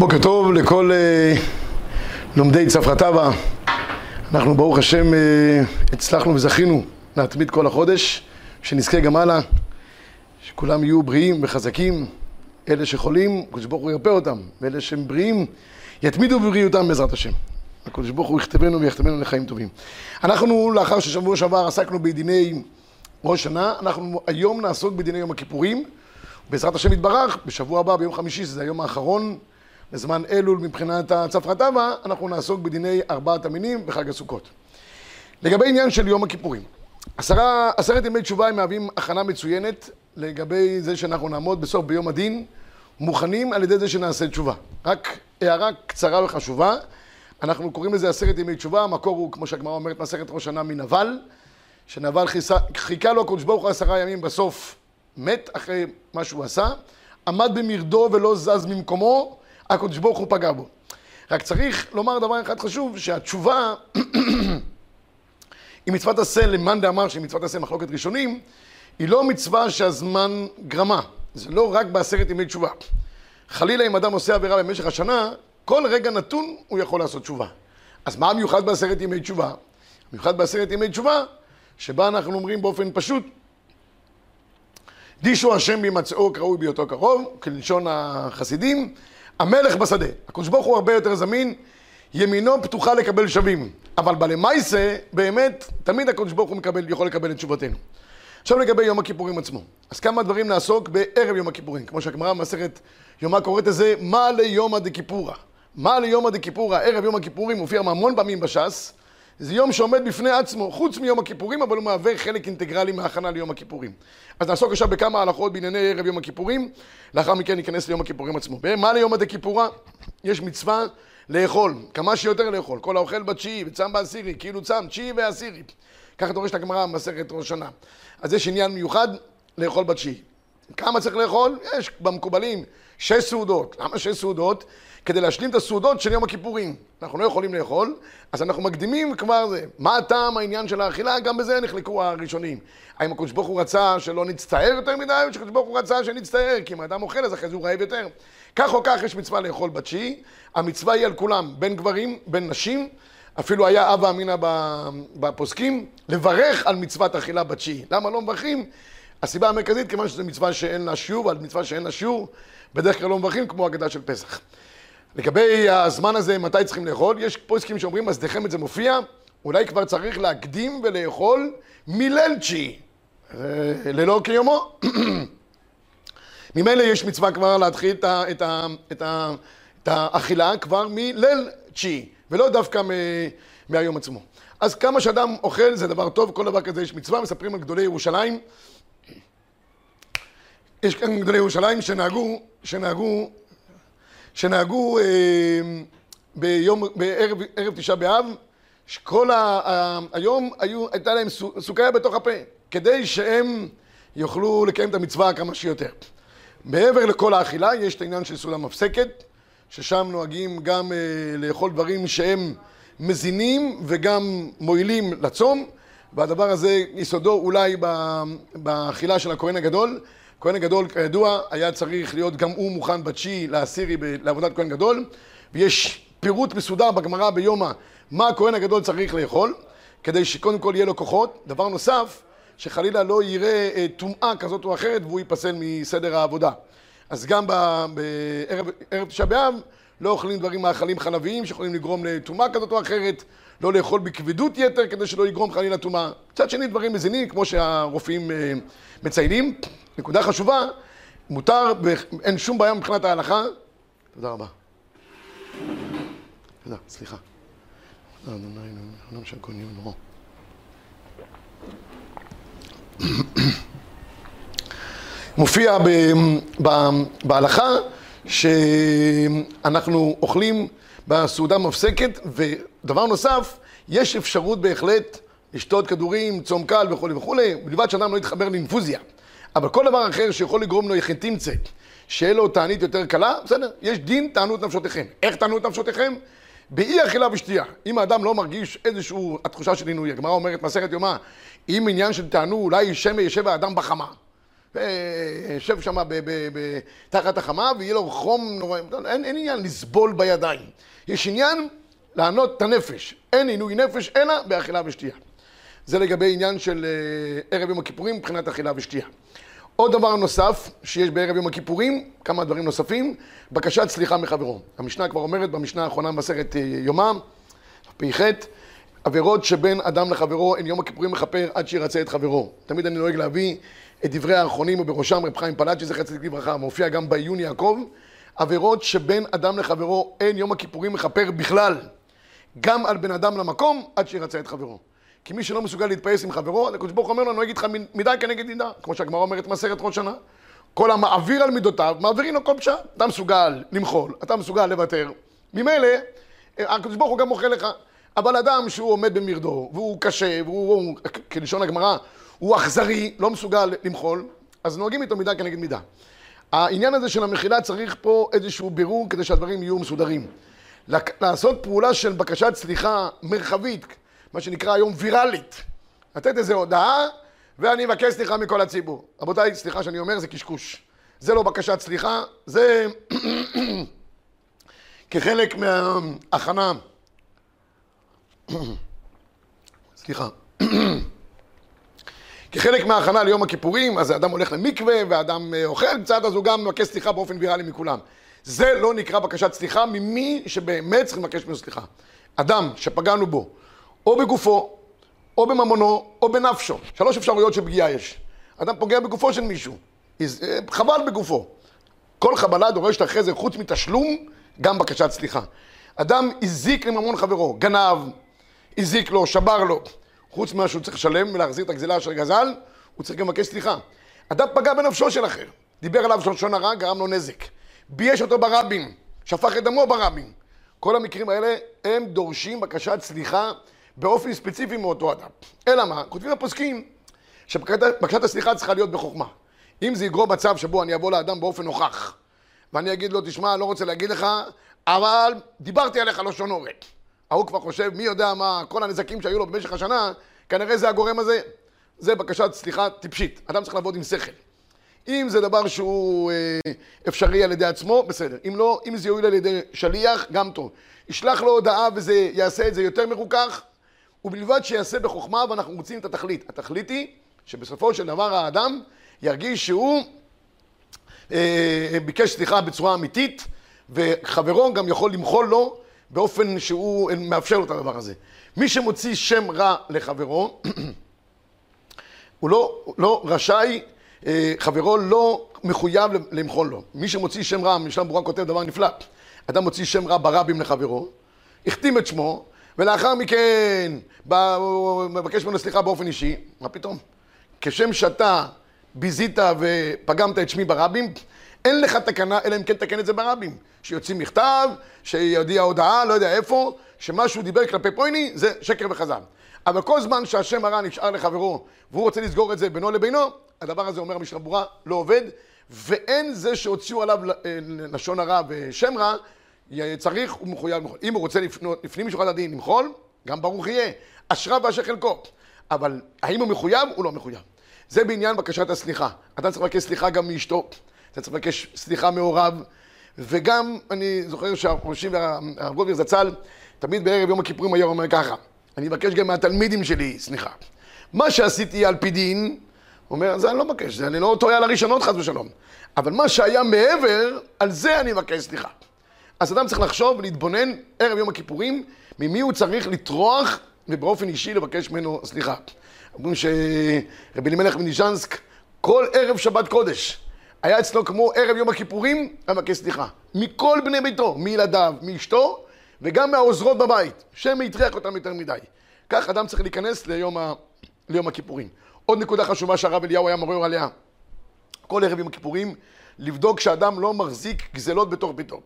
בוקר טוב לכל אה, לומדי צפרא אנחנו ברוך השם אה, הצלחנו וזכינו להתמיד כל החודש, שנזכה גם הלאה, שכולם יהיו בריאים וחזקים. אלה שחולים, הקדוש ברוך הוא ירפא אותם, ואלה שהם בריאים, יתמידו בבריאותם בעזרת השם. הקדוש ברוך הוא יכתבנו ויכתבנו לחיים טובים. אנחנו, לאחר ששבוע שעבר עסקנו בדיני ראש שנה, אנחנו היום נעסוק בדיני יום הכיפורים. בעזרת השם יתברך, בשבוע הבא, ביום חמישי, שזה היום האחרון בזמן אלול מבחינת הצפרא טבא, אנחנו נעסוק בדיני ארבעת המינים בחג הסוכות. לגבי עניין של יום הכיפורים, עשרה, עשרת ימי תשובה הם מהווים הכנה מצוינת לגבי זה שאנחנו נעמוד בסוף ביום הדין, מוכנים על ידי זה שנעשה תשובה. רק הערה קצרה וחשובה, אנחנו קוראים לזה עשרת ימי תשובה, המקור הוא, כמו שהגמרא אומרת, מסכת ראש שנה מנבל, שנבל חיכה לו הקדוש ברוך הוא עשרה ימים, בסוף מת אחרי מה שהוא עשה, עמד במרדו ולא זז ממקומו, הקדוש ברוך הוא פגע בו. רק צריך לומר דבר אחד חשוב, שהתשובה היא מצוות עשה למאן דאמר שהיא מצוות עשה מחלוקת ראשונים, היא לא מצווה שהזמן גרמה, זה לא רק בעשרת ימי תשובה. חלילה אם אדם עושה עבירה במשך השנה, כל רגע נתון הוא יכול לעשות תשובה. אז מה המיוחד בעשרת ימי תשובה? המיוחד בעשרת ימי תשובה, שבה אנחנו אומרים באופן פשוט, דישו השם בהימצאו קראוי בהיותו קרוב, כלשון החסידים, המלך בשדה. הקדוש ברוך הוא הרבה יותר זמין, ימינו פתוחה לקבל שווים. אבל בלמייסה, באמת, תמיד הקדוש ברוך הוא מקבל, יכול לקבל את תשובתנו. עכשיו לגבי יום הכיפורים עצמו. אז כמה דברים נעסוק בערב יום הכיפורים. כמו שהגמרא במסכת יומא קוראת לזה, מה ליומא דכיפורא. מה ליומא דכיפורא, ערב יום הכיפורים, מופיע המון פעמים בש"ס. זה יום שעומד בפני עצמו, חוץ מיום הכיפורים, אבל הוא מהווה חלק אינטגרלי מההכנה ליום הכיפורים. אז נעסוק עכשיו בכמה הלכות בענייני ערב יום הכיפורים, לאחר מכן ניכנס ליום הכיפורים עצמו. מה ליום הדכיפורא? יש מצווה לאכול, כמה שיותר לאכול. כל האוכל בתשיעי וצם בעשירי, כאילו צם, תשיעי ועשירי. ככה דורשת הגמרא במסכת ראש שנה. אז יש עניין מיוחד לאכול בתשיעי. כמה צריך לאכול? יש במקובלים שש סעודות. למה שש סעודות? כדי להשלים את הסעודות של יום הכיפורים. אנחנו לא יכולים לאכול, אז אנחנו מקדימים כבר זה. מה הטעם העניין של האכילה? גם בזה נחלקו הראשונים. האם הקדוש ברוך הוא רצה שלא נצטער יותר מדי, או שהקדוש ברוך הוא רצה שנצטער, כי אם האדם אוכל אז אחרי זה הוא רעב יותר. כך או כך יש מצווה לאכול בתשיעי, המצווה היא על כולם, בין גברים, בין נשים, אפילו היה אבא אמינא בפוסקים, לברך על מצוות אכילה בתשיעי. למה לא מברכים? הסיבה המרכזית, כיוון שזו מצווה שאין לה שיעור, ועל מצווה שאין לה שיעור, בדרך כלל לא מברכים כמו הגדה של פסח. לגבי הזמן הזה, מתי צריכים לאכול, יש פוסקים שאומרים, אז דחמת זה מופיע, אולי כבר צריך להקדים ולאכול מליל תשיעי, ללא כיומו. ממילא יש מצווה כבר להתחיל את, ה, את, ה, את, ה, את האכילה כבר מליל תשיעי, ולא דווקא מ, מהיום עצמו. אז כמה שאדם אוכל זה דבר טוב, כל דבר כזה יש מצווה, מספרים על גדולי ירושלים. יש כאן גדולי ירושלים שנהגו, שנהגו שנהגו אה, ביום, בערב ערב תשעה באב, שכל ה, ה, היום היו, הייתה להם סוכריה בתוך הפה, כדי שהם יוכלו לקיים את המצווה כמה שיותר. מעבר לכל האכילה, יש את העניין של סעודה מפסקת, ששם נוהגים גם אה, לאכול דברים שהם מזינים וגם מועילים לצום, והדבר הזה יסודו אולי באכילה של הכהן הגדול. כהן הגדול, כידוע, היה צריך להיות גם הוא מוכן בתשיעי לעשירי לעבודת כהן גדול, ויש פירוט מסודר בגמרא ביומא מה הכהן הגדול צריך לאכול, כדי שקודם כל יהיה לו כוחות. דבר נוסף, שחלילה לא יראה אה, טומאה כזאת או אחרת והוא ייפסל מסדר העבודה. אז גם בערב תשעה באב לא אוכלים דברים מאכלים חלביים שיכולים לגרום לטומאה כזאת או אחרת, לא לאכול בכבדות יתר כדי שלא יגרום חלילה טומאה. מצד שני דברים מזינים כמו שהרופאים אה, מציינים. נקודה חשובה, מותר, אין שום בעיה מבחינת ההלכה. תודה רבה. תודה, סליחה. מופיע בהלכה שאנחנו אוכלים בסעודה מפסקת, ודבר נוסף, יש אפשרות בהחלט לשתות כדורים, צום קל וכולי וכולי, בלבד שאדם לא יתחבר לאינפוזיה. אבל כל דבר אחר שיכול לגרום לו תמצא, שיהיה לו תענית יותר קלה, בסדר, יש דין תענו את נפשותיכם. איך תענו את נפשותיכם? באי אכילה ושתייה. אם האדם לא מרגיש איזושהי התחושה של עינוי, הגמרא אומרת מסכת יומא, אם עניין של תענו, אולי שמא ישב האדם בחמה. וישב שם תחת החמה ויהיה לו חום נורא, אין, אין עניין לסבול בידיים. יש עניין לענות את הנפש. אין עינוי נפש אלא באכילה ושתייה. זה לגבי עניין של אה, ערב יום הכיפורים מבחינת אכילה ושתייה. עוד דבר נוסף שיש בערב יום הכיפורים, כמה דברים נוספים, בקשת סליחה מחברו. המשנה כבר אומרת במשנה האחרונה במסכת אה, יומם, פ"ח, עבירות שבין אדם לחברו, אין יום הכיפורים מכפר עד שירצה את חברו. תמיד אני נוהג להביא את דברי האחרונים, ובראשם רב חיים פלאצ'י, זכר צדיק לברכה, מופיע גם בעיון יעקב, עבירות שבין אדם לחברו, אין יום הכיפורים מכפר בכלל, גם על בן אדם למקום, עד שירצה את חברו. כי מי שלא מסוגל להתפייס עם חברו, הקדוש ברוך הוא אומר לו, אגיד לך מידה כנגד מידה, כמו שהגמרא אומרת מסרת ראש שנה. כל המעביר על מידותיו, מעבירים לו כל פשע. אתה מסוגל למחול, אתה מסוגל לוותר. ממילא, הקדוש ברוך הוא גם מוחל לך. אבל אדם שהוא עומד במרדו, והוא קשה, והוא, כלשון הגמרא, הוא אכזרי, לא מסוגל למחול, אז נוהגים איתו מידה כנגד מידה. העניין הזה של המחילה צריך פה איזשהו בירור כדי שהדברים יהיו מסודרים. לעשות פעולה של בקשת סליחה מרחבית, מה שנקרא היום ויראלית. לתת איזו הודעה, ואני אבקש סליחה מכל הציבור. רבותיי, סליחה שאני אומר, זה קשקוש. זה לא בקשת סליחה, זה כחלק מההכנה. סליחה. כחלק מההכנה ליום הכיפורים, אז האדם הולך למקווה, והאדם אה, אוכל קצת, אז הוא גם מבקש סליחה באופן ויראלי מכולם. זה לא נקרא בקשת סליחה ממי שבאמת צריך לבקש ממנו סליחה. אדם שפגענו בו, או בגופו, או בממונו, או בנפשו. שלוש אפשרויות של פגיעה יש. אדם פוגע בגופו של מישהו, אה, חבל בגופו. כל חבלה דורשת אחרי זה, חוץ מתשלום, גם בקשת סליחה. אדם הזיק לממון חברו, גנב, הזיק לו, שבר לו. חוץ ממה שהוא צריך לשלם ולהחזיר את הגזילה אשר גזל, הוא צריך גם לבקש סליחה. אדם פגע בנפשו של אחר, דיבר עליו לשון הרע, גרם לו נזק. בייש אותו ברבים, שפך את דמו ברבים. כל המקרים האלה הם דורשים בקשת סליחה באופן ספציפי מאותו אדם. אלא מה? כותבים הפוסקים שבקשת הסליחה צריכה להיות בחוכמה. אם זה יגרום מצב שבו אני אבוא לאדם באופן נוכח ואני אגיד לו, תשמע, לא רוצה להגיד לך, אבל דיברתי עליך לשון הורג. ההוא כבר חושב, מי יודע מה, כל הנזקים שהיו לו במשך השנה, כנראה זה הגורם הזה. זה בקשת סליחה טיפשית. אדם צריך לעבוד עם שכל. אם זה דבר שהוא אה, אפשרי על ידי עצמו, בסדר. אם לא, אם זה יועיל על ידי שליח, גם טוב. ישלח לו הודעה וזה יעשה את זה יותר מרוכך, ובלבד שיעשה בחוכמה ואנחנו מוצאים את התכלית. התכלית היא שבסופו של דבר האדם ירגיש שהוא אה, ביקש סליחה בצורה אמיתית, וחברו גם יכול למחול לו באופן שהוא מאפשר לו את הדבר הזה. מי שמוציא שם רע לחברו, הוא לא, לא רשאי, אה, חברו לא מחויב למחול לו. מי שמוציא שם רע, משלם ברורה כותב דבר נפלא. אדם מוציא שם רע ברבים לחברו, החתים את שמו, ולאחר מכן בא, מבקש ממנו סליחה באופן אישי, מה פתאום? כשם שאתה ביזית ופגמת את שמי ברבים, אין לך תקנה, אלא אם כן תקן את זה ברבים. שיוצאים מכתב, שיודיע הודעה, לא יודע איפה, שמה שהוא דיבר כלפי פויני זה שקר וכזב. אבל כל זמן שהשם הרע נשאר לחברו, והוא רוצה לסגור את זה בינו לבינו, הדבר הזה אומר המשנה ברורה, לא עובד, ואין זה שהוציאו עליו אה, לשון הרע ושם רע, צריך, הוא מחויב למחול. אם הוא רוצה לפנות, לפנים משורת הדין למחול, גם ברוך יהיה, אשרה ואשר חלקו. אבל האם הוא מחויב? הוא לא מחויב. זה בעניין בקשת הסליחה. אתה צריך לבקש סליחה גם מאשתו, אתה צריך לבקש סליחה מהוריו, וגם, אני זוכר שהראשים והרב גובר זצ"ל, תמיד בערב יום הכיפורים היה אומר ככה, אני מבקש גם מהתלמידים שלי סליחה. מה שעשיתי על פי דין, הוא אומר, זה אני לא מבקש, אני לא טועה על הראשונות חס ושלום. אבל מה שהיה מעבר, על זה אני מבקש סליחה. אז אדם צריך לחשוב ולהתבונן ערב יום הכיפורים, ממי הוא צריך לטרוח ובאופן אישי לבקש ממנו סליחה. אומרים שרבי אלימלך מניז'נסק, כל ערב שבת קודש, היה אצלו כמו ערב יום הכיפורים, היה מבקש סליחה. מכל בני ביתו, מילדיו, מאשתו, וגם מהעוזרות בבית, שמא הטריח אותם יותר מדי. כך אדם צריך להיכנס ליום, ה... ליום הכיפורים. עוד נקודה חשובה שהרב אליהו היה מורה עליה, כל ערב יום הכיפורים, לבדוק שאדם לא מחזיק גזלות בתוך ביתו.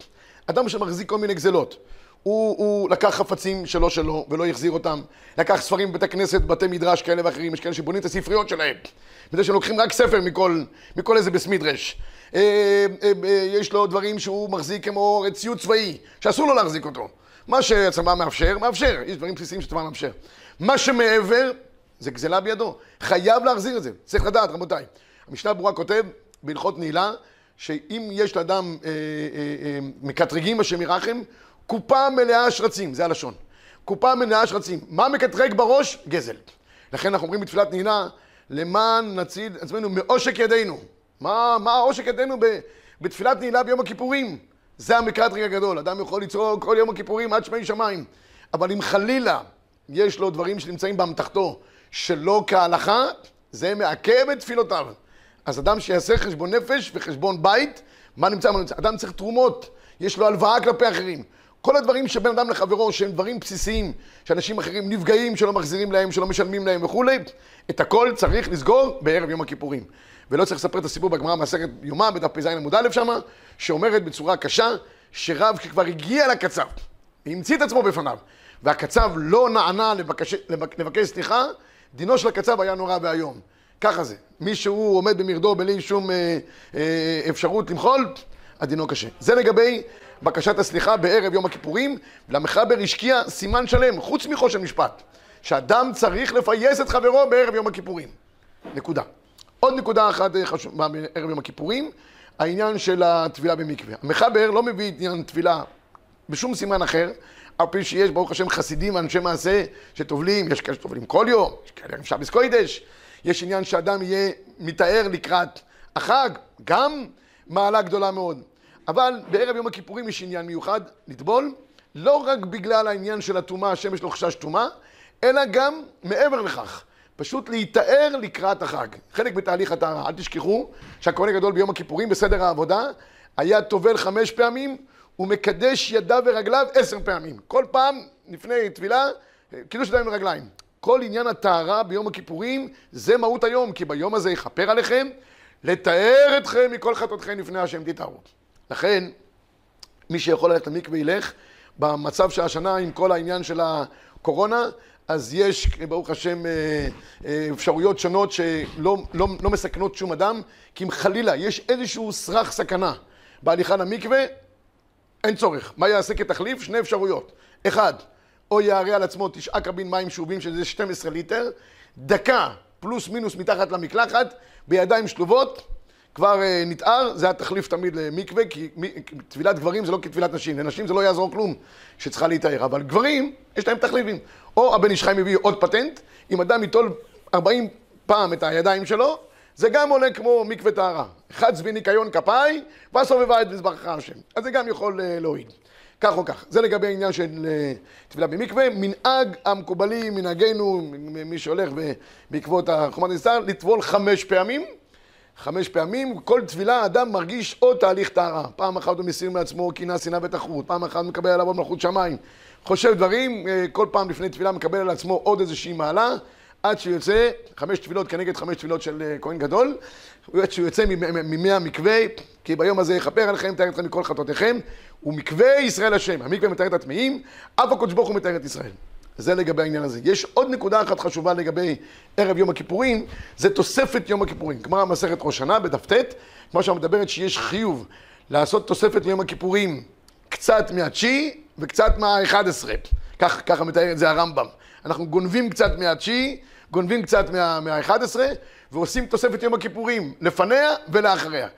אדם שמחזיק כל מיני גזלות, הוא, הוא לקח חפצים שלו שלו ולא החזיר אותם, לקח ספרים בבית הכנסת, בתי מדרש כאלה ואחרים, יש כאלה שבונים את הספריות שלהם, בזה שהם לוקחים רק ספר מכל, מכל איזה בס מדרש. אה, אה, אה, יש לו דברים שהוא מחזיק כמו ציוד צבאי, שאסור לו להחזיק אותו. מה שהצבא מאפשר, מאפשר, יש דברים בסיסיים שהצבא מאפשר. מה שמעבר, זה גזלה בידו, חייב להחזיר את זה, צריך לדעת רבותיי. המשנה ברורה כותב בהלכות נעילה, שאם יש לאדם אה, אה, אה, מקטרגים השם ירחם, קופה מלאה שרצים, זה הלשון. קופה מלאה שרצים. מה מקטרג בראש? גזל. לכן אנחנו אומרים בתפילת נעילה, למען נציל עצמנו מעושק ידינו. מה, מה עושק ידינו ב, בתפילת נעילה ביום הכיפורים? זה המקטרג הגדול. אדם יכול לצעוק כל יום הכיפורים עד שמי שמיים. אבל אם חלילה יש לו דברים שנמצאים באמתחתו שלא כהלכה, זה מעכב את תפילותיו. אז אדם שיעשה חשבון נפש וחשבון בית, מה נמצא, מה נמצא. אדם צריך תרומות, יש לו הלוואה כלפי אחרים. כל הדברים שבין אדם לחברו, שהם דברים בסיסיים, שאנשים אחרים נפגעים, שלא מחזירים להם, שלא משלמים להם וכולי, את הכל צריך לסגור בערב יום הכיפורים. ולא צריך לספר את הסיפור בגמרא מסכת יומא, בדף פ"ז עמוד א' שמה, שאומרת בצורה קשה, שרב כבר הגיע לקצב, והמציא את עצמו בפניו, והקצב לא נענה לבקש, לבקש סליחה, דינו של הקצב היה נורא ואיום. ככה זה. מי שהוא עומד במרדו בלי שום אה, אה, אפשרות למחול, הדינו קשה. זה לגבי בקשת הסליחה בערב יום הכיפורים, ולמחבר השקיע סימן שלם, חוץ מחושן משפט, שאדם צריך לפייס את חברו בערב יום הכיפורים. נקודה. עוד נקודה אחת אה, חשובה בערב יום הכיפורים, העניין של הטבילה במקווה. המחבר לא מביא עניין טבילה בשום סימן אחר, על פי שיש ברוך השם חסידים, אנשי מעשה שטובלים, יש כאלה שטובלים כל יום, יש כאלה אפשר בסקוידש, יש עניין שאדם יהיה מתאר לקראת החג, גם מעלה גדולה מאוד. אבל בערב יום הכיפורים יש עניין מיוחד, לטבול, לא רק בגלל העניין של הטומאה, השם יש לו חשש טומאה, אלא גם מעבר לכך. פשוט להיטהר לקראת החג. חלק בתהליך הטהרה. אל תשכחו שהכהן הגדול ביום הכיפורים בסדר העבודה היה טובל חמש פעמים ומקדש ידיו ורגליו עשר פעמים. כל פעם לפני טבילה, קידוש ידיים ורגליים. כל עניין הטהרה ביום הכיפורים זה מהות היום, כי ביום הזה יכפר עליכם, לתאר אתכם מכל חטאותכם לפני השם תתארו. לכן, מי שיכול ללכת למקווה ילך. במצב של השנה עם כל העניין של הקורונה, אז יש, ברוך השם, אה, אה, אפשרויות שונות שלא לא, לא מסכנות שום אדם, כי אם חלילה יש איזשהו סרח סכנה בהליכה למקווה, אין צורך. מה יעשה כתחליף? שני אפשרויות. אחד, או יערה על עצמו תשעה קבין מים שאובים, שזה 12 ליטר, דקה פלוס מינוס מתחת למקלחת, בידיים שלובות, כבר uh, נתאר, זה התחליף תמיד למקווה, כי טבילת גברים זה לא כטבילת נשים, לנשים זה לא יעזור כלום שצריכה להתאר, אבל גברים, יש להם תחליפים. או הבן איש חיים מביא עוד פטנט, אם אדם ייטול 40 פעם את הידיים שלו, זה גם עולה כמו מקווה טהרה. אחד צבי ניקיון כפיי, וסובבה את מזבחך השם. אז זה גם יכול uh, להועיל. כך או כך. זה לגבי העניין של uh, טבילה במקווה. מנהג המקובלים, מנהגנו, מי שהולך בעקבות החומת נסתר, לטבול חמש פעמים. חמש פעמים, כל טבילה אדם מרגיש עוד תהליך טהרה. פעם אחת הוא מסיר מעצמו קנאה, שנאה ותחרות, פעם אחת מקבל עליו מלכות שמיים. חושב דברים, אה, כל פעם לפני טבילה מקבל על עצמו עוד איזושהי מעלה, עד שהוא יוצא, חמש טבילות כנגד חמש טבילות של אה, כהן גדול, עד שהוא יוצא ממי המקווה, כי ביום הזה יכפר עליכם, מתאר אתכם מכל חטאותיכם, ומקווה ישראל השם. המקווה מתאר את הטמאים, אף הקדוש ברוך הוא מתאר את ישראל. זה לגבי העניין הזה. יש עוד נקודה אחת חשובה לגבי ערב יום הכיפורים, זה תוספת יום הכיפורים. גמרא מסכת ראש שנה בדף ט', כמו שמדברת שיש חיוב לעשות תוספת ליום הכיפורים קצת מהתשיעי וקצת מהאחד עשרה. כך, ככה מתאר את זה הרמב"ם. אנחנו גונבים קצת מהתשיעי, גונבים קצת מהאחד עשרה, ועושים תוספת יום הכיפורים לפניה ולאחריה.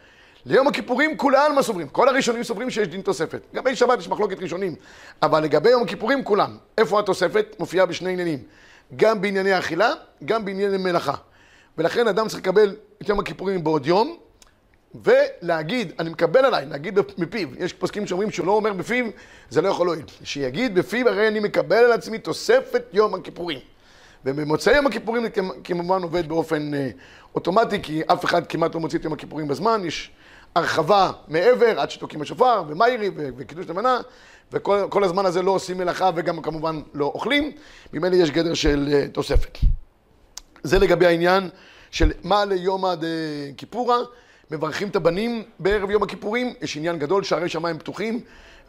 ליום הכיפורים כולם סוברים, כל הראשונים סוברים שיש דין תוספת. לגבי שבת יש מחלוקת ראשונים, אבל לגבי יום הכיפורים כולם. איפה התוספת? מופיעה בשני עניינים. גם בענייני אכילה, גם בענייני מלאכה. ולכן אדם צריך לקבל את יום הכיפורים בעוד יום, ולהגיד, אני מקבל עליי, להגיד מפיו. יש פוסקים שאומרים שהוא לא אומר בפיו, זה לא יכול להועיל. שיגיד בפיו, הרי אני מקבל על עצמי תוספת יום הכיפורים. ובמוצאי יום הכיפורים כמובן עובד באופן אה, אוטומטי, כי אף אחד כמעט לא מוציא את יום הכיפורים בזמן, יש הרחבה מעבר, עד שתוקעים השופר, ומיירי, וקידוש למנה, וכל הזמן הזה לא עושים מלאכה וגם כמובן לא אוכלים, ממילא יש גדר של uh, תוספת. זה לגבי העניין של מה ליום עד uh, כיפורה, מברכים את הבנים בערב יום הכיפורים, יש עניין גדול, שערי שמיים פתוחים,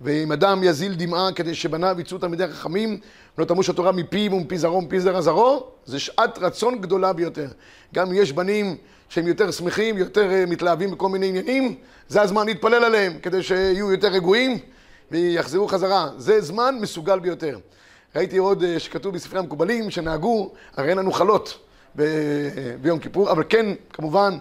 ואם אדם יזיל דמעה כדי שבניו יצאו תלמידי חכמים, ולא תמוש התורה מפיו ומפי זרעו ומפי זרע זרעו, זה שעת רצון גדולה ביותר. גם יש בנים שהם יותר שמחים, יותר אה, מתלהבים בכל מיני עניינים, זה הזמן להתפלל עליהם, כדי שיהיו יותר רגועים ויחזרו חזרה. זה זמן מסוגל ביותר. ראיתי עוד אה, שכתוב בספרי המקובלים, שנהגו, הרי אין לנו חלות ב- אה, ביום כיפור, אבל כן, כמובן,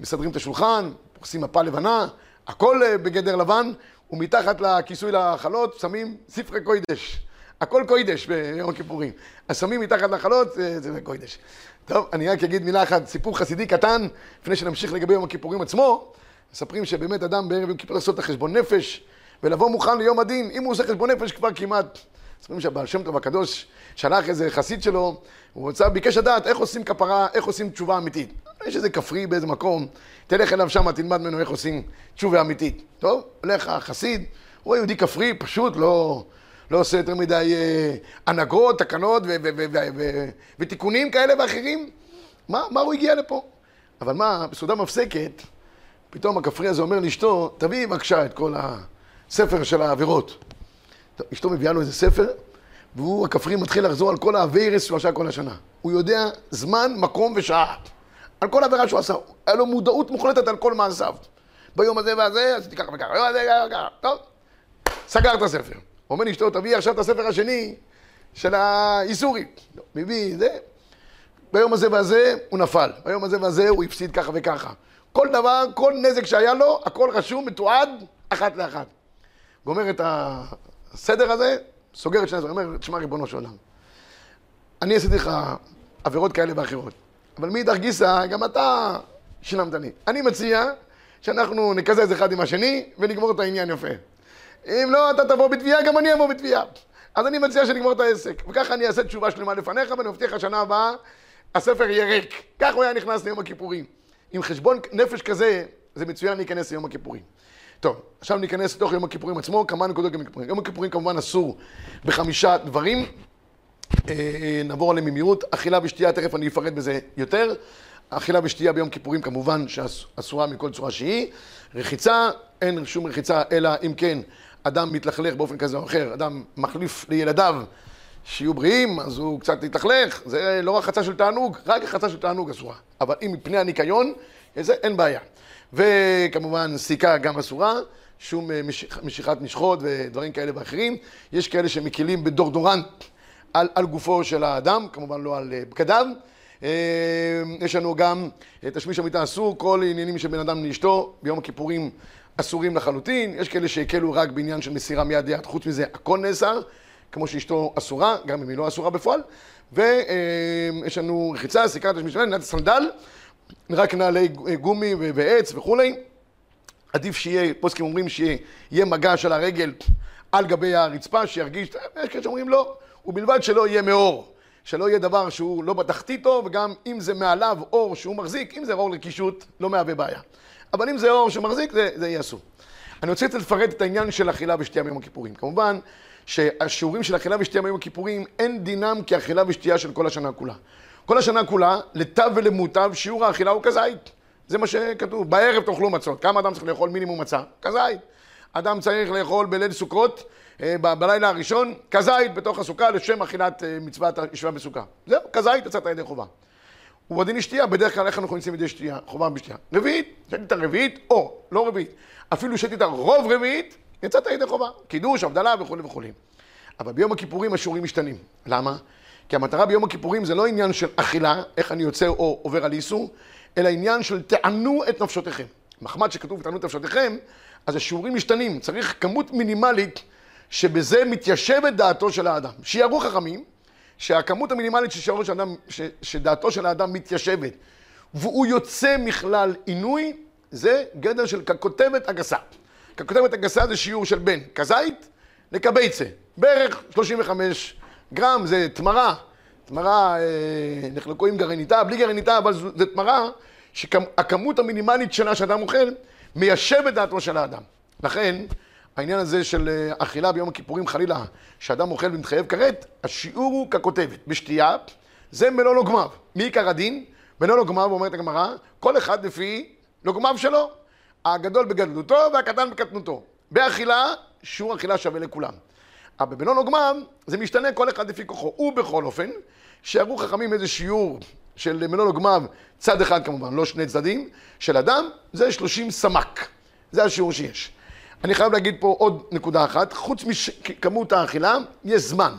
מסדרים את השולחן, עושים מפה לבנה, הכל אה, בגדר לבן, ומתחת לכיסוי לחלות שמים ספרי קוידש. הכל קוידש ביום הכיפורים. אז שמים מתחת לחלות, זה, זה קוידש. טוב, אני רק אגיד מילה אחת, סיפור חסידי קטן, לפני שנמשיך לגבי יום הכיפורים עצמו. מספרים שבאמת אדם בערב יום כיפור לעשות את החשבון נפש, ולבוא מוכן ליום הדין, אם הוא עושה חשבון נפש כבר כמעט. מספרים שהבעל שם טוב הקדוש שלח איזה חסיד שלו, הוא רוצה, ביקש לדעת איך עושים כפרה, איך עושים תשובה אמיתית. יש איזה כפרי באיזה מקום, תלך אליו שם, תלמד ממנו איך עושים תשובה אמיתית. טוב, הולך החסיד, הוא יהודי כפרי, פשוט לא, לא עושה יותר מדי אה, הנהגות, תקנות ותיקונים כאלה ואחרים. מה, מה הוא הגיע לפה? אבל מה, בסעודה מפסקת, פתאום הכפרי הזה אומר לאשתו, תביאי בבקשה את כל הספר של העבירות. אשתו מביאה לו איזה ספר, והוא, הכפרי, מתחיל לחזור על כל האווירס שהוא עשה כל השנה. הוא יודע זמן, מקום ושעה. על כל עבירה שהוא עשה. היה לו מודעות מוחלטת על כל מעשיו. ביום הזה והזה, עשיתי ככה וככה, ביום הזה ככה וככה. טוב, סגר את הספר. אומר לאשתו, תביאי עכשיו את הספר השני של האיסורי. לא, מביא זה. ביום הזה והזה הוא נפל. ביום הזה והזה הוא הפסיד ככה וככה. כל דבר, כל נזק שהיה לו, הכל רשום, מתועד, אחת לאחת. גומר את הסדר הזה, סוגר את שני הדברים, אומר, תשמע ריבונו של עולם, אני עשיתי לך עבירות כאלה ואחרות, אבל מאידך גיסא, גם אתה שילמת לי. אני מציע שאנחנו נקזז אחד עם השני ונגמור את העניין יפה. אם לא, אתה תבוא בתביעה, גם אני אבוא בתביעה. אז אני מציע שנגמור את העסק. וככה אני אעשה תשובה שלמה לפניך, ואני מבטיח שנה הבאה, הספר יהיה ריק. כך הוא היה נכנס ליום הכיפורים. עם חשבון נפש כזה, זה מצוין להיכנס ליום הכיפורים. טוב, עכשיו ניכנס לתוך יום הכיפורים עצמו, כמה נקודות יום הכיפורים. יום הכיפורים כמובן אסור בחמישה דברים. אה, נעבור עליהם במהירות. אכילה ושתייה, תכף אני אפרט בזה יותר. אכילה ושתייה ביום כיפורים כמובן שאסורה מכל צורה שהיא. רחיצה, אין שום רחיצה, אלא אם כן אדם מתלכלך באופן כזה או אחר, אדם מחליף לילדיו שיהיו בריאים, אז הוא קצת יתלכלך, זה לא רחצה של תענוג, רק רחצה של תענוג אסורה. אבל אם מפני הניקיון, זה אין בעיה. וכמובן סיכה גם אסורה, שום אה, משיכ, משיכת משחות ודברים כאלה ואחרים. יש כאלה שמקילים בדורדורנט על, על גופו של האדם, כמובן לא על אה, בגדיו. אה, יש לנו גם תשמיש המיטה אסור, כל עניינים בן אדם לאשתו, ביום הכיפורים אסורים לחלוטין. יש כאלה שהקלו רק בעניין של מסירה מיד ליד, חוץ מזה הכל נאסר, כמו שאשתו אסורה, גם אם היא לא אסורה בפועל. ויש לנו רחיצה, סיכת תשמיש המיטה, נעלת סנדל. רק נעלי גומי ועץ וכולי. עדיף שיהיה, פוסקים אומרים שיהיה מגע של הרגל על גבי הרצפה, שירגיש, יש כאלה שאומרים לא, ובלבד שלא יהיה מאור, שלא יהיה דבר שהוא לא בתחתיתו, וגם אם זה מעליו אור שהוא מחזיק, אם זה אור לקישוט, לא מהווה בעיה. אבל אם זה אור שמחזיק, זה, זה יהיה אסור. אני רוצה לפרט את העניין של אכילה ושתייה ביום הכיפורים. כמובן שהשיעורים של אכילה ושתייה ביום הכיפורים, אין דינם כאכילה ושתייה של כל השנה כולה. כל השנה כולה, לתו ולמוטב, שיעור האכילה הוא כזית. זה מה שכתוב. בערב תאכלו מצות. כמה אדם צריך לאכול מינימום מצה? כזית. אדם צריך לאכול בליל סוכות, בלילה הראשון, כזית בתוך הסוכה לשם אכילת אה, מצוות ישיבה בסוכה. זהו, כזית יצאת ידי חובה. ובדין שתייה, בדרך כלל איך אנחנו נכנסים ידי שתייה? חובה בשתייה. רביעית, שתית רביעית, או לא רביעית. אפילו שתית רוב רביעית, יצאת ידי חובה. קידוש, הבדלה וכולי וכולי. אבל ביום הכיפורים השיעורים משתנים. למה? כי המטרה ביום הכיפורים זה לא עניין של אכילה, איך אני יוצא או עובר על איסור, אלא עניין של תענו את נפשותיכם. מחמד שכתוב תענו את נפשותיכם, אז השיעורים משתנים. צריך כמות מינימלית שבזה מתיישבת דעתו של האדם. שיערו חכמים, שהכמות המינימלית ששיערו של האדם, ש, שדעתו של האדם מתיישבת, והוא יוצא מכלל עינוי, זה גדר של ככותבת הגסה. ככותבת הגסה זה שיעור של בין כזית לקבייצה, בערך 35 גרם זה תמרה, תמרה אה, נחלקו עם גרעיניתה, בלי גרעיניתה, אבל זו תמרה שהכמות המינימלית שלה שאדם אוכל מיישב את דעתו של האדם. לכן, העניין הזה של אה, אכילה ביום הכיפורים חלילה, שאדם אוכל ומתחייב כרת, השיעור הוא ככותבת. בשתייה, זה מלוא לוגמיו. מעיקר הדין, מלוא לוגמיו, אומרת הגמרא, כל אחד לפי לוגמיו שלו. הגדול בגדלותו והקטן בקטנותו. באכילה, שיעור אכילה שווה לכולם. אבל בבנון עוגמם זה משתנה כל אחד לפי כוחו. ובכל אופן, שיערו חכמים איזה שיעור של מלון עוגמם, צד אחד כמובן, לא שני צדדים, של אדם, זה 30 סמ"ק. זה השיעור שיש. אני חייב להגיד פה עוד נקודה אחת, חוץ מכמות האכילה, יש זמן.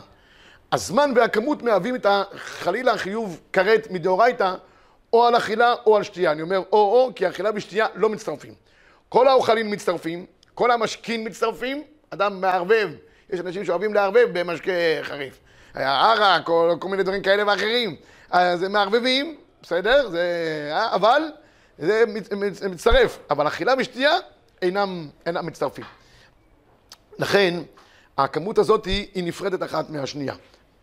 הזמן והכמות מהווים את חלילה החיוב כרת מדאורייתא, או על אכילה או על שתייה. אני אומר או-או, כי אכילה ושתייה לא מצטרפים. כל האוכלים מצטרפים, כל המשקים מצטרפים, אדם מערבב. יש אנשים שאוהבים לערבב במשקה חריף. ערק או כל מיני דברים כאלה ואחרים. אז הם מערבבים, בסדר? זה... אה, אבל זה מצטרף. אבל אכילה ושתייה אינם, אינם מצטרפים. לכן, הכמות הזאת היא, היא נפרדת אחת מהשנייה.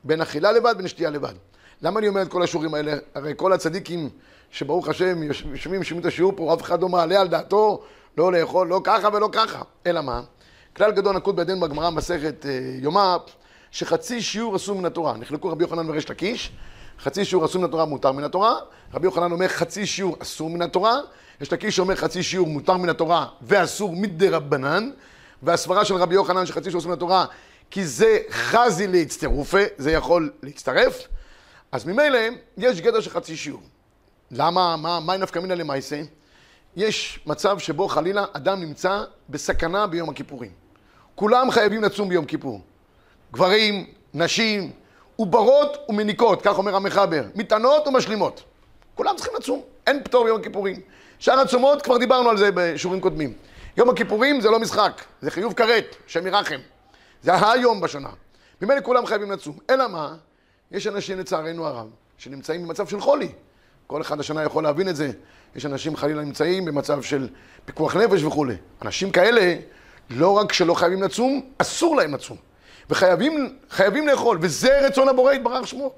בין אכילה לבד, בין שתייה לבד. למה אני אומר את כל השיעורים האלה? הרי כל הצדיקים שברוך השם יושבים, שומעים את השיעור פה, אף אחד לא מעלה על דעתו לא לאכול, לא ככה ולא ככה. אלא מה? כלל גדול נקוד בידינו בגמרא מסכת אה, יומא, שחצי שיעור אסור מן התורה. נחלקו רבי יוחנן וריש לקיש, חצי שיעור אסור מן התורה מותר מן התורה, רבי יוחנן אומר חצי שיעור אסור מן התורה, יש לקיש שאומר חצי שיעור מותר מן התורה ואסור מדי רבנן, והסברה של רבי יוחנן שחצי שיעור מן התורה כי זה חזי להצטרופה, זה יכול להצטרף, אז ממילא יש גדר של חצי שיעור. למה, מה, מה נפקא מינא למעשה? יש מצב שבו חלילה אדם נמצא בסכנה ביום הכיפורים. כולם חייבים לצום ביום כיפור. גברים, נשים, עוברות ומניקות, כך אומר המחבר, מטענות ומשלימות. כולם צריכים לצום, אין פטור ביום הכיפורים. שאר הצומות, כבר דיברנו על זה בשיעורים קודמים. יום הכיפורים זה לא משחק, זה חיוב כרת, שם ירחם. זה היום בשנה. ממילא כולם חייבים לצום. אלא מה? יש אנשים לצערנו הרב, שנמצאים במצב של חולי. כל אחד השנה יכול להבין את זה. יש אנשים חלילה נמצאים במצב של פיקוח נפש וכולי. אנשים כאלה, לא רק שלא חייבים לצום, אסור להם לצום. וחייבים לאכול, וזה רצון הבורא יתברך שמו.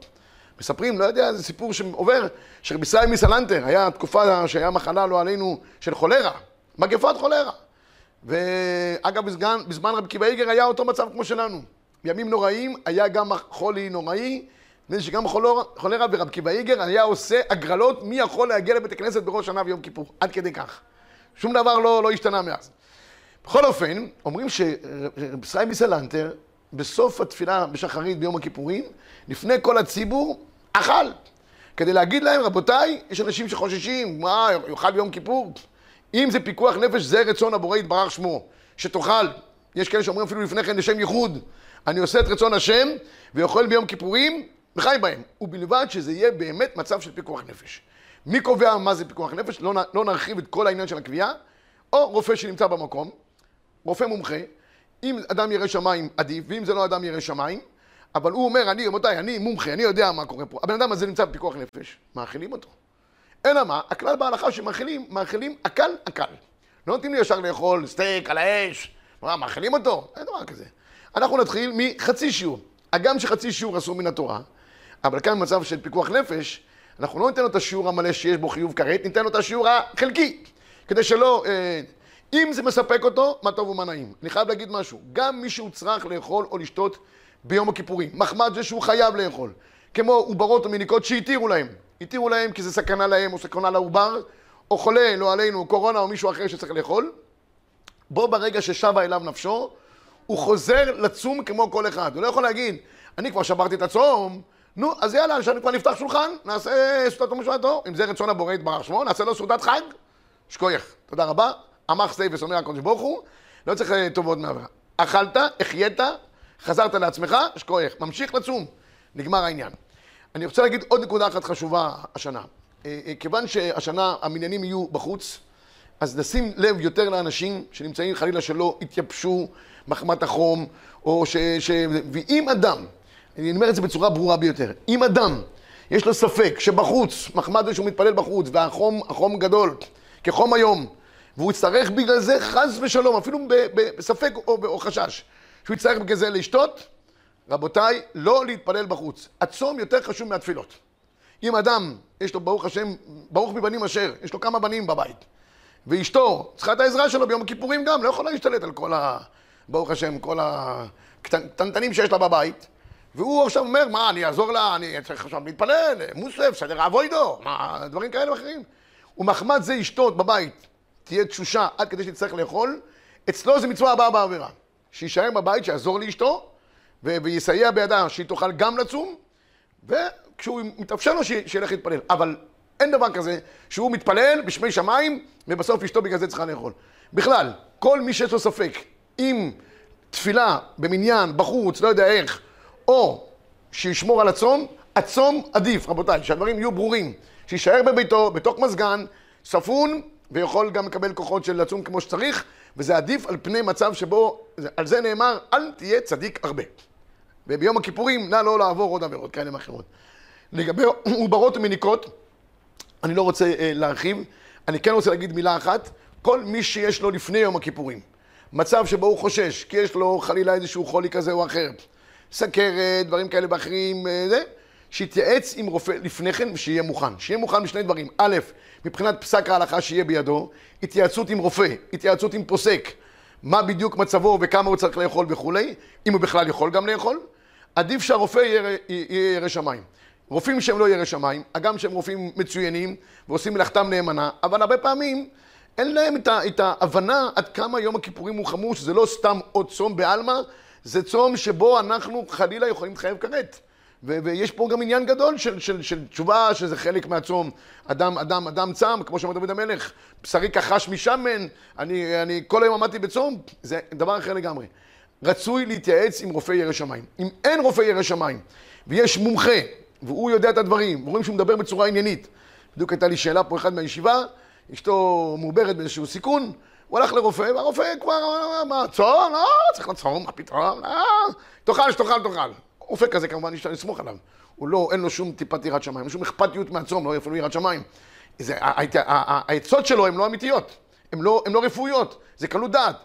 מספרים, לא יודע, זה סיפור שעובר, שרבי ישראל מסלנטר, היה תקופה שהיה מחלה, לא עלינו, של חולרה, מגפת חולרה. ואגב, בזמן, בזמן רבי קיבא איגר היה אותו מצב כמו שלנו. בימים נוראים היה גם חולי נוראי, נדמה שגם חולרה ורבי קיבא איגר היה עושה הגרלות מי יכול להגיע לבית הכנסת בראש שנה ויום כיפור, עד כדי כך. שום דבר לא, לא השתנה מאז. בכל אופן, אומרים שרבי ישראל מסלנטר, בסוף התפילה בשחרית ביום הכיפורים, לפני כל הציבור, אכל. כדי להגיד להם, רבותיי, יש אנשים שחוששים, מה, יאכל ביום כיפור? אם זה פיקוח נפש, זה רצון הבורא יתברך שמו, שתאכל. יש כאלה שאומרים אפילו לפני כן לשם ייחוד. אני עושה את רצון השם, ואוכל ביום כיפורים, וחי בהם. ובלבד שזה יהיה באמת מצב של פיקוח נפש. מי קובע מה זה פיקוח נפש? לא, לא נרחיב את כל העניין של הקביעה. או רופא שנמצא במקום, רופא מומחה, אם אדם ירא שמיים עדיף, ואם זה לא אדם ירא שמיים, אבל הוא אומר, אני, רבותיי, אני מומחה, אני יודע מה קורה פה. הבן אדם הזה נמצא בפיקוח נפש, מאכילים אותו. אלא מה? הכלל בהלכה שמאכילים, מאכילים אכל אכל. לא נותנים לי ישר לאכול סטייק על האש, מה, מאכילים אותו? אין דבר כזה. אנחנו נתחיל מחצי שיעור. הגם שחצי שיעור אסור מן התורה, אבל כאן במצב של פיקוח נפש, אנחנו לא ניתן לו את השיעור המלא שיש בו חיוב כרת, ניתן לו את השיעור החלקי, כדי שלא... אה, אם זה מספק אותו, מה טוב ומה נעים. אני חייב להגיד משהו, גם מי שהוא צריך לאכול או לשתות ביום הכיפורים, מחמד זה שהוא חייב לאכול, כמו עוברות ומניקות שהתירו להם, התירו להם כי זה סכנה להם או סכנה לעובר, או חולה, לא עלינו, קורונה או מישהו אחר שצריך לאכול, בו ברגע ששבה אליו נפשו, הוא חוזר לצום כמו כל אחד. הוא לא יכול להגיד, אני כבר שברתי את הצום, נו, אז יאללה, שאני כבר נפתח שולחן, נעשה סעודת ומשמעתו, אם זה רצון הבורא יתברך שמו, נעשה לו סעודת חג, שכוייך. תודה רבה. עמך סי ושונא הקדוש ברוך הוא, לא צריך אה, טובות מעבירה. אכלת, החיית, חזרת לעצמך, שכוייך. ממשיך לצום. נגמר העניין. אני רוצה להגיד עוד נקודה אחת חשובה השנה. אה, אה, כיוון שהשנה המניינים יהיו בחוץ, אז נשים לב יותר לאנשים שנמצאים חלילה שלא התייבשו מחמת החום, או ש... ש... ואם אדם, אני אומר את זה בצורה ברורה ביותר, אם אדם יש לו ספק שבחוץ, מחמת זה שהוא מתפלל בחוץ, והחום החום גדול, כחום היום, והוא יצטרך בגלל זה חס ושלום, אפילו בספק או, או חשש, שהוא יצטרך בגלל זה לשתות, רבותיי, לא להתפלל בחוץ. הצום יותר חשוב מהתפילות. אם אדם, יש לו ברוך השם, ברוך מבנים אשר, יש לו כמה בנים בבית, ואשתו צריכה את העזרה שלו ביום הכיפורים גם, לא יכולה להשתלט על כל ה... ברוך השם, כל הקטנטנים שיש לה בבית, והוא עכשיו אומר, מה, אני אעזור לה, אני צריך עכשיו להתפלל, מוסף, סדר אבוידו, מה, דברים כאלה ואחרים. ומחמד זה אשתו בבית, תהיה תשושה עד כדי שתצטרך לאכול, אצלו זה מצווה הבאה בעבירה. שיישאר בבית, שיעזור לאשתו, ו- ויסייע בידה שהיא תוכל גם לצום, וכשהוא מתאפשר לו שילך להתפלל. אבל אין דבר כזה שהוא מתפלל בשמי שמיים, ובסוף אשתו בגלל זה צריכה לאכול. בכלל, כל מי שיש לו ספק, אם תפילה במניין, בחוץ, לא יודע איך, או שישמור על הצום, הצום עדיף, רבותיי, שהדברים יהיו ברורים. שיישאר בביתו, בתוך מזגן, ספון, ויכול גם לקבל כוחות של לצום כמו שצריך, וזה עדיף על פני מצב שבו, על זה נאמר, אל תהיה צדיק הרבה. וביום הכיפורים, נא לא לעבור עוד עבירות כאלה ואחרות. לגבי עוברות ומניקות, אני לא רוצה אה, להרחיב, אני כן רוצה להגיד מילה אחת, כל מי שיש לו לפני יום הכיפורים, מצב שבו הוא חושש, כי יש לו חלילה איזשהו חולי כזה או אחר, סכרת, דברים כאלה ואחרים, אה, זה, שיתייעץ עם רופא לפני כן ושיהיה מוכן. שיהיה מוכן בשני דברים. א', מבחינת פסק ההלכה שיהיה בידו, התייעצות עם רופא, התייעצות עם פוסק, מה בדיוק מצבו וכמה הוא צריך לאכול וכולי, אם הוא בכלל יכול גם לאכול. עדיף שהרופא יהיה ירא שמיים. רופאים שהם לא ירא שמיים, הגם שהם רופאים מצוינים ועושים מלאכתם נאמנה, אבל הרבה פעמים אין להם את, את ההבנה עד כמה יום הכיפורים הוא חמור, שזה לא סתם עוד צום בעלמא, זה צום שבו אנחנו חלילה יכולים להתחייב כרת. ו- ויש פה גם עניין גדול של, של, של תשובה, שזה חלק מהצום. אדם, אדם, אדם צם, כמו שאומר דוד המלך, בשרי כחש משמן, אני, אני כל היום עמדתי בצום, זה דבר אחר לגמרי. רצוי להתייעץ עם רופא ירא שמיים. אם אין רופא ירא שמיים, ויש מומחה, והוא יודע את הדברים, ורואים שהוא מדבר בצורה עניינית. בדיוק הייתה לי שאלה פה אחד מהישיבה, אשתו מעוברת באיזשהו סיכון, הוא הלך לרופא, והרופא כבר, מה, צום? לא, צריך לצום, מה פתאום? לא, תאכל, שתאכל, תאכל. רופא כזה כמובן אפשר לסמוך עליו. הוא לא, אין לו שום טיפת יראת שמיים, שום אכפתיות מהצום, לא אפילו יראת שמיים. העצות שלו הן לא אמיתיות, הן לא, לא רפואיות, זה קלות דעת.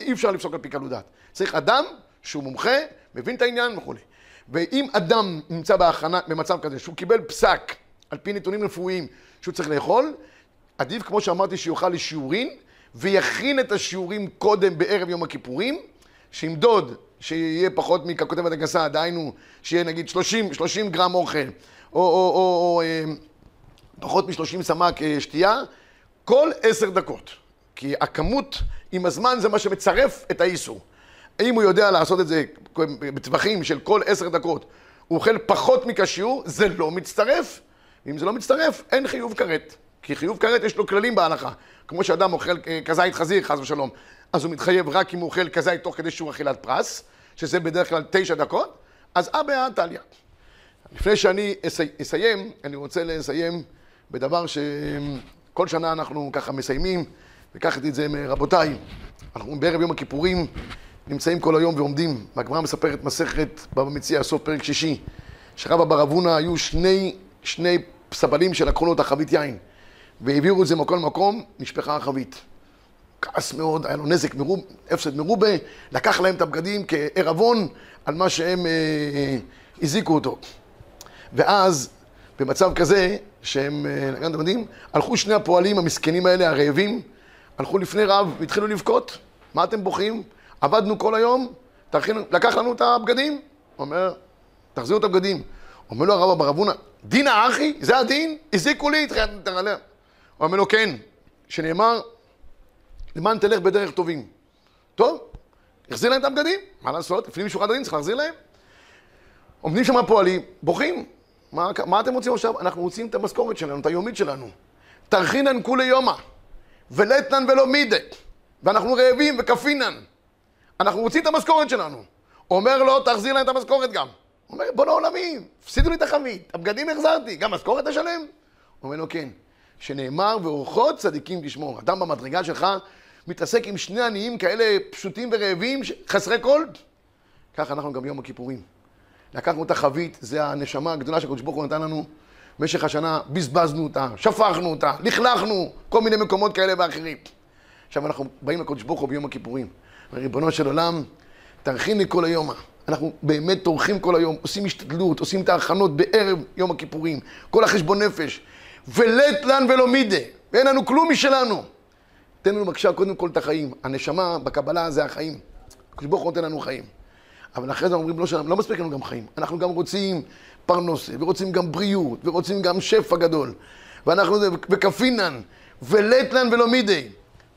אי אפשר לפסוק על פי קלות דעת. צריך אדם שהוא מומחה, מבין את העניין וכולי. ואם אדם נמצא בהכנה, במצב כזה, שהוא קיבל פסק על פי נתונים רפואיים שהוא צריך לאכול, עדיף, כמו שאמרתי, שיאכל לשיעורין, ויכין את השיעורים קודם בערב יום הכיפורים, שימדוד, שיהיה פחות מככותבת הגסה, דהיינו, שיהיה נגיד 30, 30 גרם אוכל, או, או, או, או אה, פחות מ-30 סמ"ק אה, שתייה, כל עשר דקות. כי הכמות עם הזמן זה מה שמצרף את האיסור. אם הוא יודע לעשות את זה בטווחים של כל עשר דקות, הוא אוכל פחות מכשיור, זה לא מצטרף. ואם זה לא מצטרף, אין חיוב כרת. כי חיוב כרת יש לו כללים בהלכה. כמו שאדם אוכל אה, כזית חזיר, חס ושלום, אז הוא מתחייב רק אם הוא אוכל כזית תוך כדי שהוא אכילת פרס, שזה בדרך כלל תשע דקות, אז אבא טליה. לפני שאני אסיים, אני רוצה לסיים בדבר שכל שנה אנחנו ככה מסיימים, לקחתי את זה מרבותיי. אנחנו בערב יום הכיפורים נמצאים כל היום ועומדים, והגמרא מספרת מסכת בבא מציע, סוף פרק שישי, שרבא בר אבונה היו שני, שני סבלים שלקחו לו את החבית יין. והעבירו את זה מכל מקום, נשפכה החבית. כעס מאוד, היה לו נזק, מרוב, הפסד מרובה, לקח להם את הבגדים כערבון על מה שהם אה, אה, הזיקו אותו. ואז, במצב כזה, שהם, אה, אתם יודעים, הלכו שני הפועלים המסכנים האלה, הרעבים, הלכו לפני רב והתחילו לבכות. מה אתם בוכים? עבדנו כל היום, תכינו, לקח לנו את הבגדים. הוא אומר, תחזירו את הבגדים. אומר לו הרב אבר אבונה, דינא אחי? זה הדין? הזיקו לי, תראה. הוא אומר לו, כן, שנאמר, למען תלך בדרך טובים. טוב, החזיר להם את הבגדים, מה לעשות? לפנים משורת הדין צריך להחזיר להם. עומדים שם הפועלים, בוכים. מה, מה אתם רוצים עכשיו? אנחנו רוצים את המשכורת שלנו, את היומית שלנו. תרחינן כולי יומא, ולתנן ולא מידי, ואנחנו רעבים וכפינן. אנחנו רוצים את המשכורת שלנו. אומר לו, תחזיר להם את המשכורת גם. אומר, בוא לעולמי, הפסידו לי את החבית, הבגדים החזרתי, גם משכורת תשלם? אומר לו, כן. שנאמר, ואורחות צדיקים תשמור. אדם במדרגה שלך מתעסק עם שני עניים כאלה פשוטים ורעבים, חסרי כל. ככה אנחנו גם יום הכיפורים. לקחנו את החבית, זה הנשמה הגדולה שהקדוש ברוך הוא נתן לנו. במשך השנה בזבזנו אותה, שפכנו אותה, לכלכנו, כל מיני מקומות כאלה ואחרים. עכשיו אנחנו באים לקדוש ברוך הוא ביום הכיפורים. ריבונו של עולם, תרחיני כל היום. אנחנו באמת טורחים כל היום, עושים השתדלות, עושים את ההכנות בערב יום הכיפורים, כל החשבון נפש. ולית לן ולא מידה, ואין לנו כלום משלנו. תן לנו בבקשה קודם כל את החיים. הנשמה בקבלה זה החיים. הקדוש ברוך הוא נותן לנו חיים. אבל אחרי זה אומרים, לא, לא מספיק לנו גם חיים. אנחנו גם רוצים פרנסה, ורוצים גם בריאות, ורוצים גם שפע גדול. ואנחנו, וכפינן, ולית לן ולא מידי.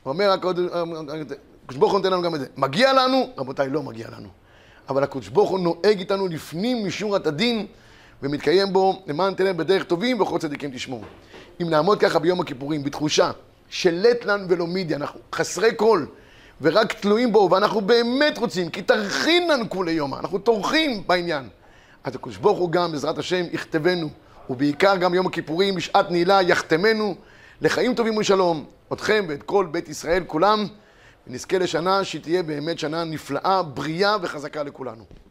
אומר, הקדוש ברוך הוא נותן לנו גם את זה. מגיע לנו? רבותיי, לא מגיע לנו. אבל הקדוש ברוך הוא נוהג איתנו לפנים משורת הדין. ומתקיים בו למען תלם בדרך טובים וכל צדיקים תשמור. אם נעמוד ככה ביום הכיפורים בתחושה של לטלן ולא מידי, אנחנו חסרי כל, ורק תלויים בו, ואנחנו באמת רוצים, כי תרחין לנו כולי יומא, אנחנו טורחים בעניין. אז הקדוש ברוך הוא גם, בעזרת השם, יכתבנו, ובעיקר גם יום הכיפורים, בשעת נעילה, יחתמנו לחיים טובים ושלום, אתכם ואת כל בית ישראל כולם, ונזכה לשנה שתהיה באמת שנה נפלאה, בריאה וחזקה לכולנו.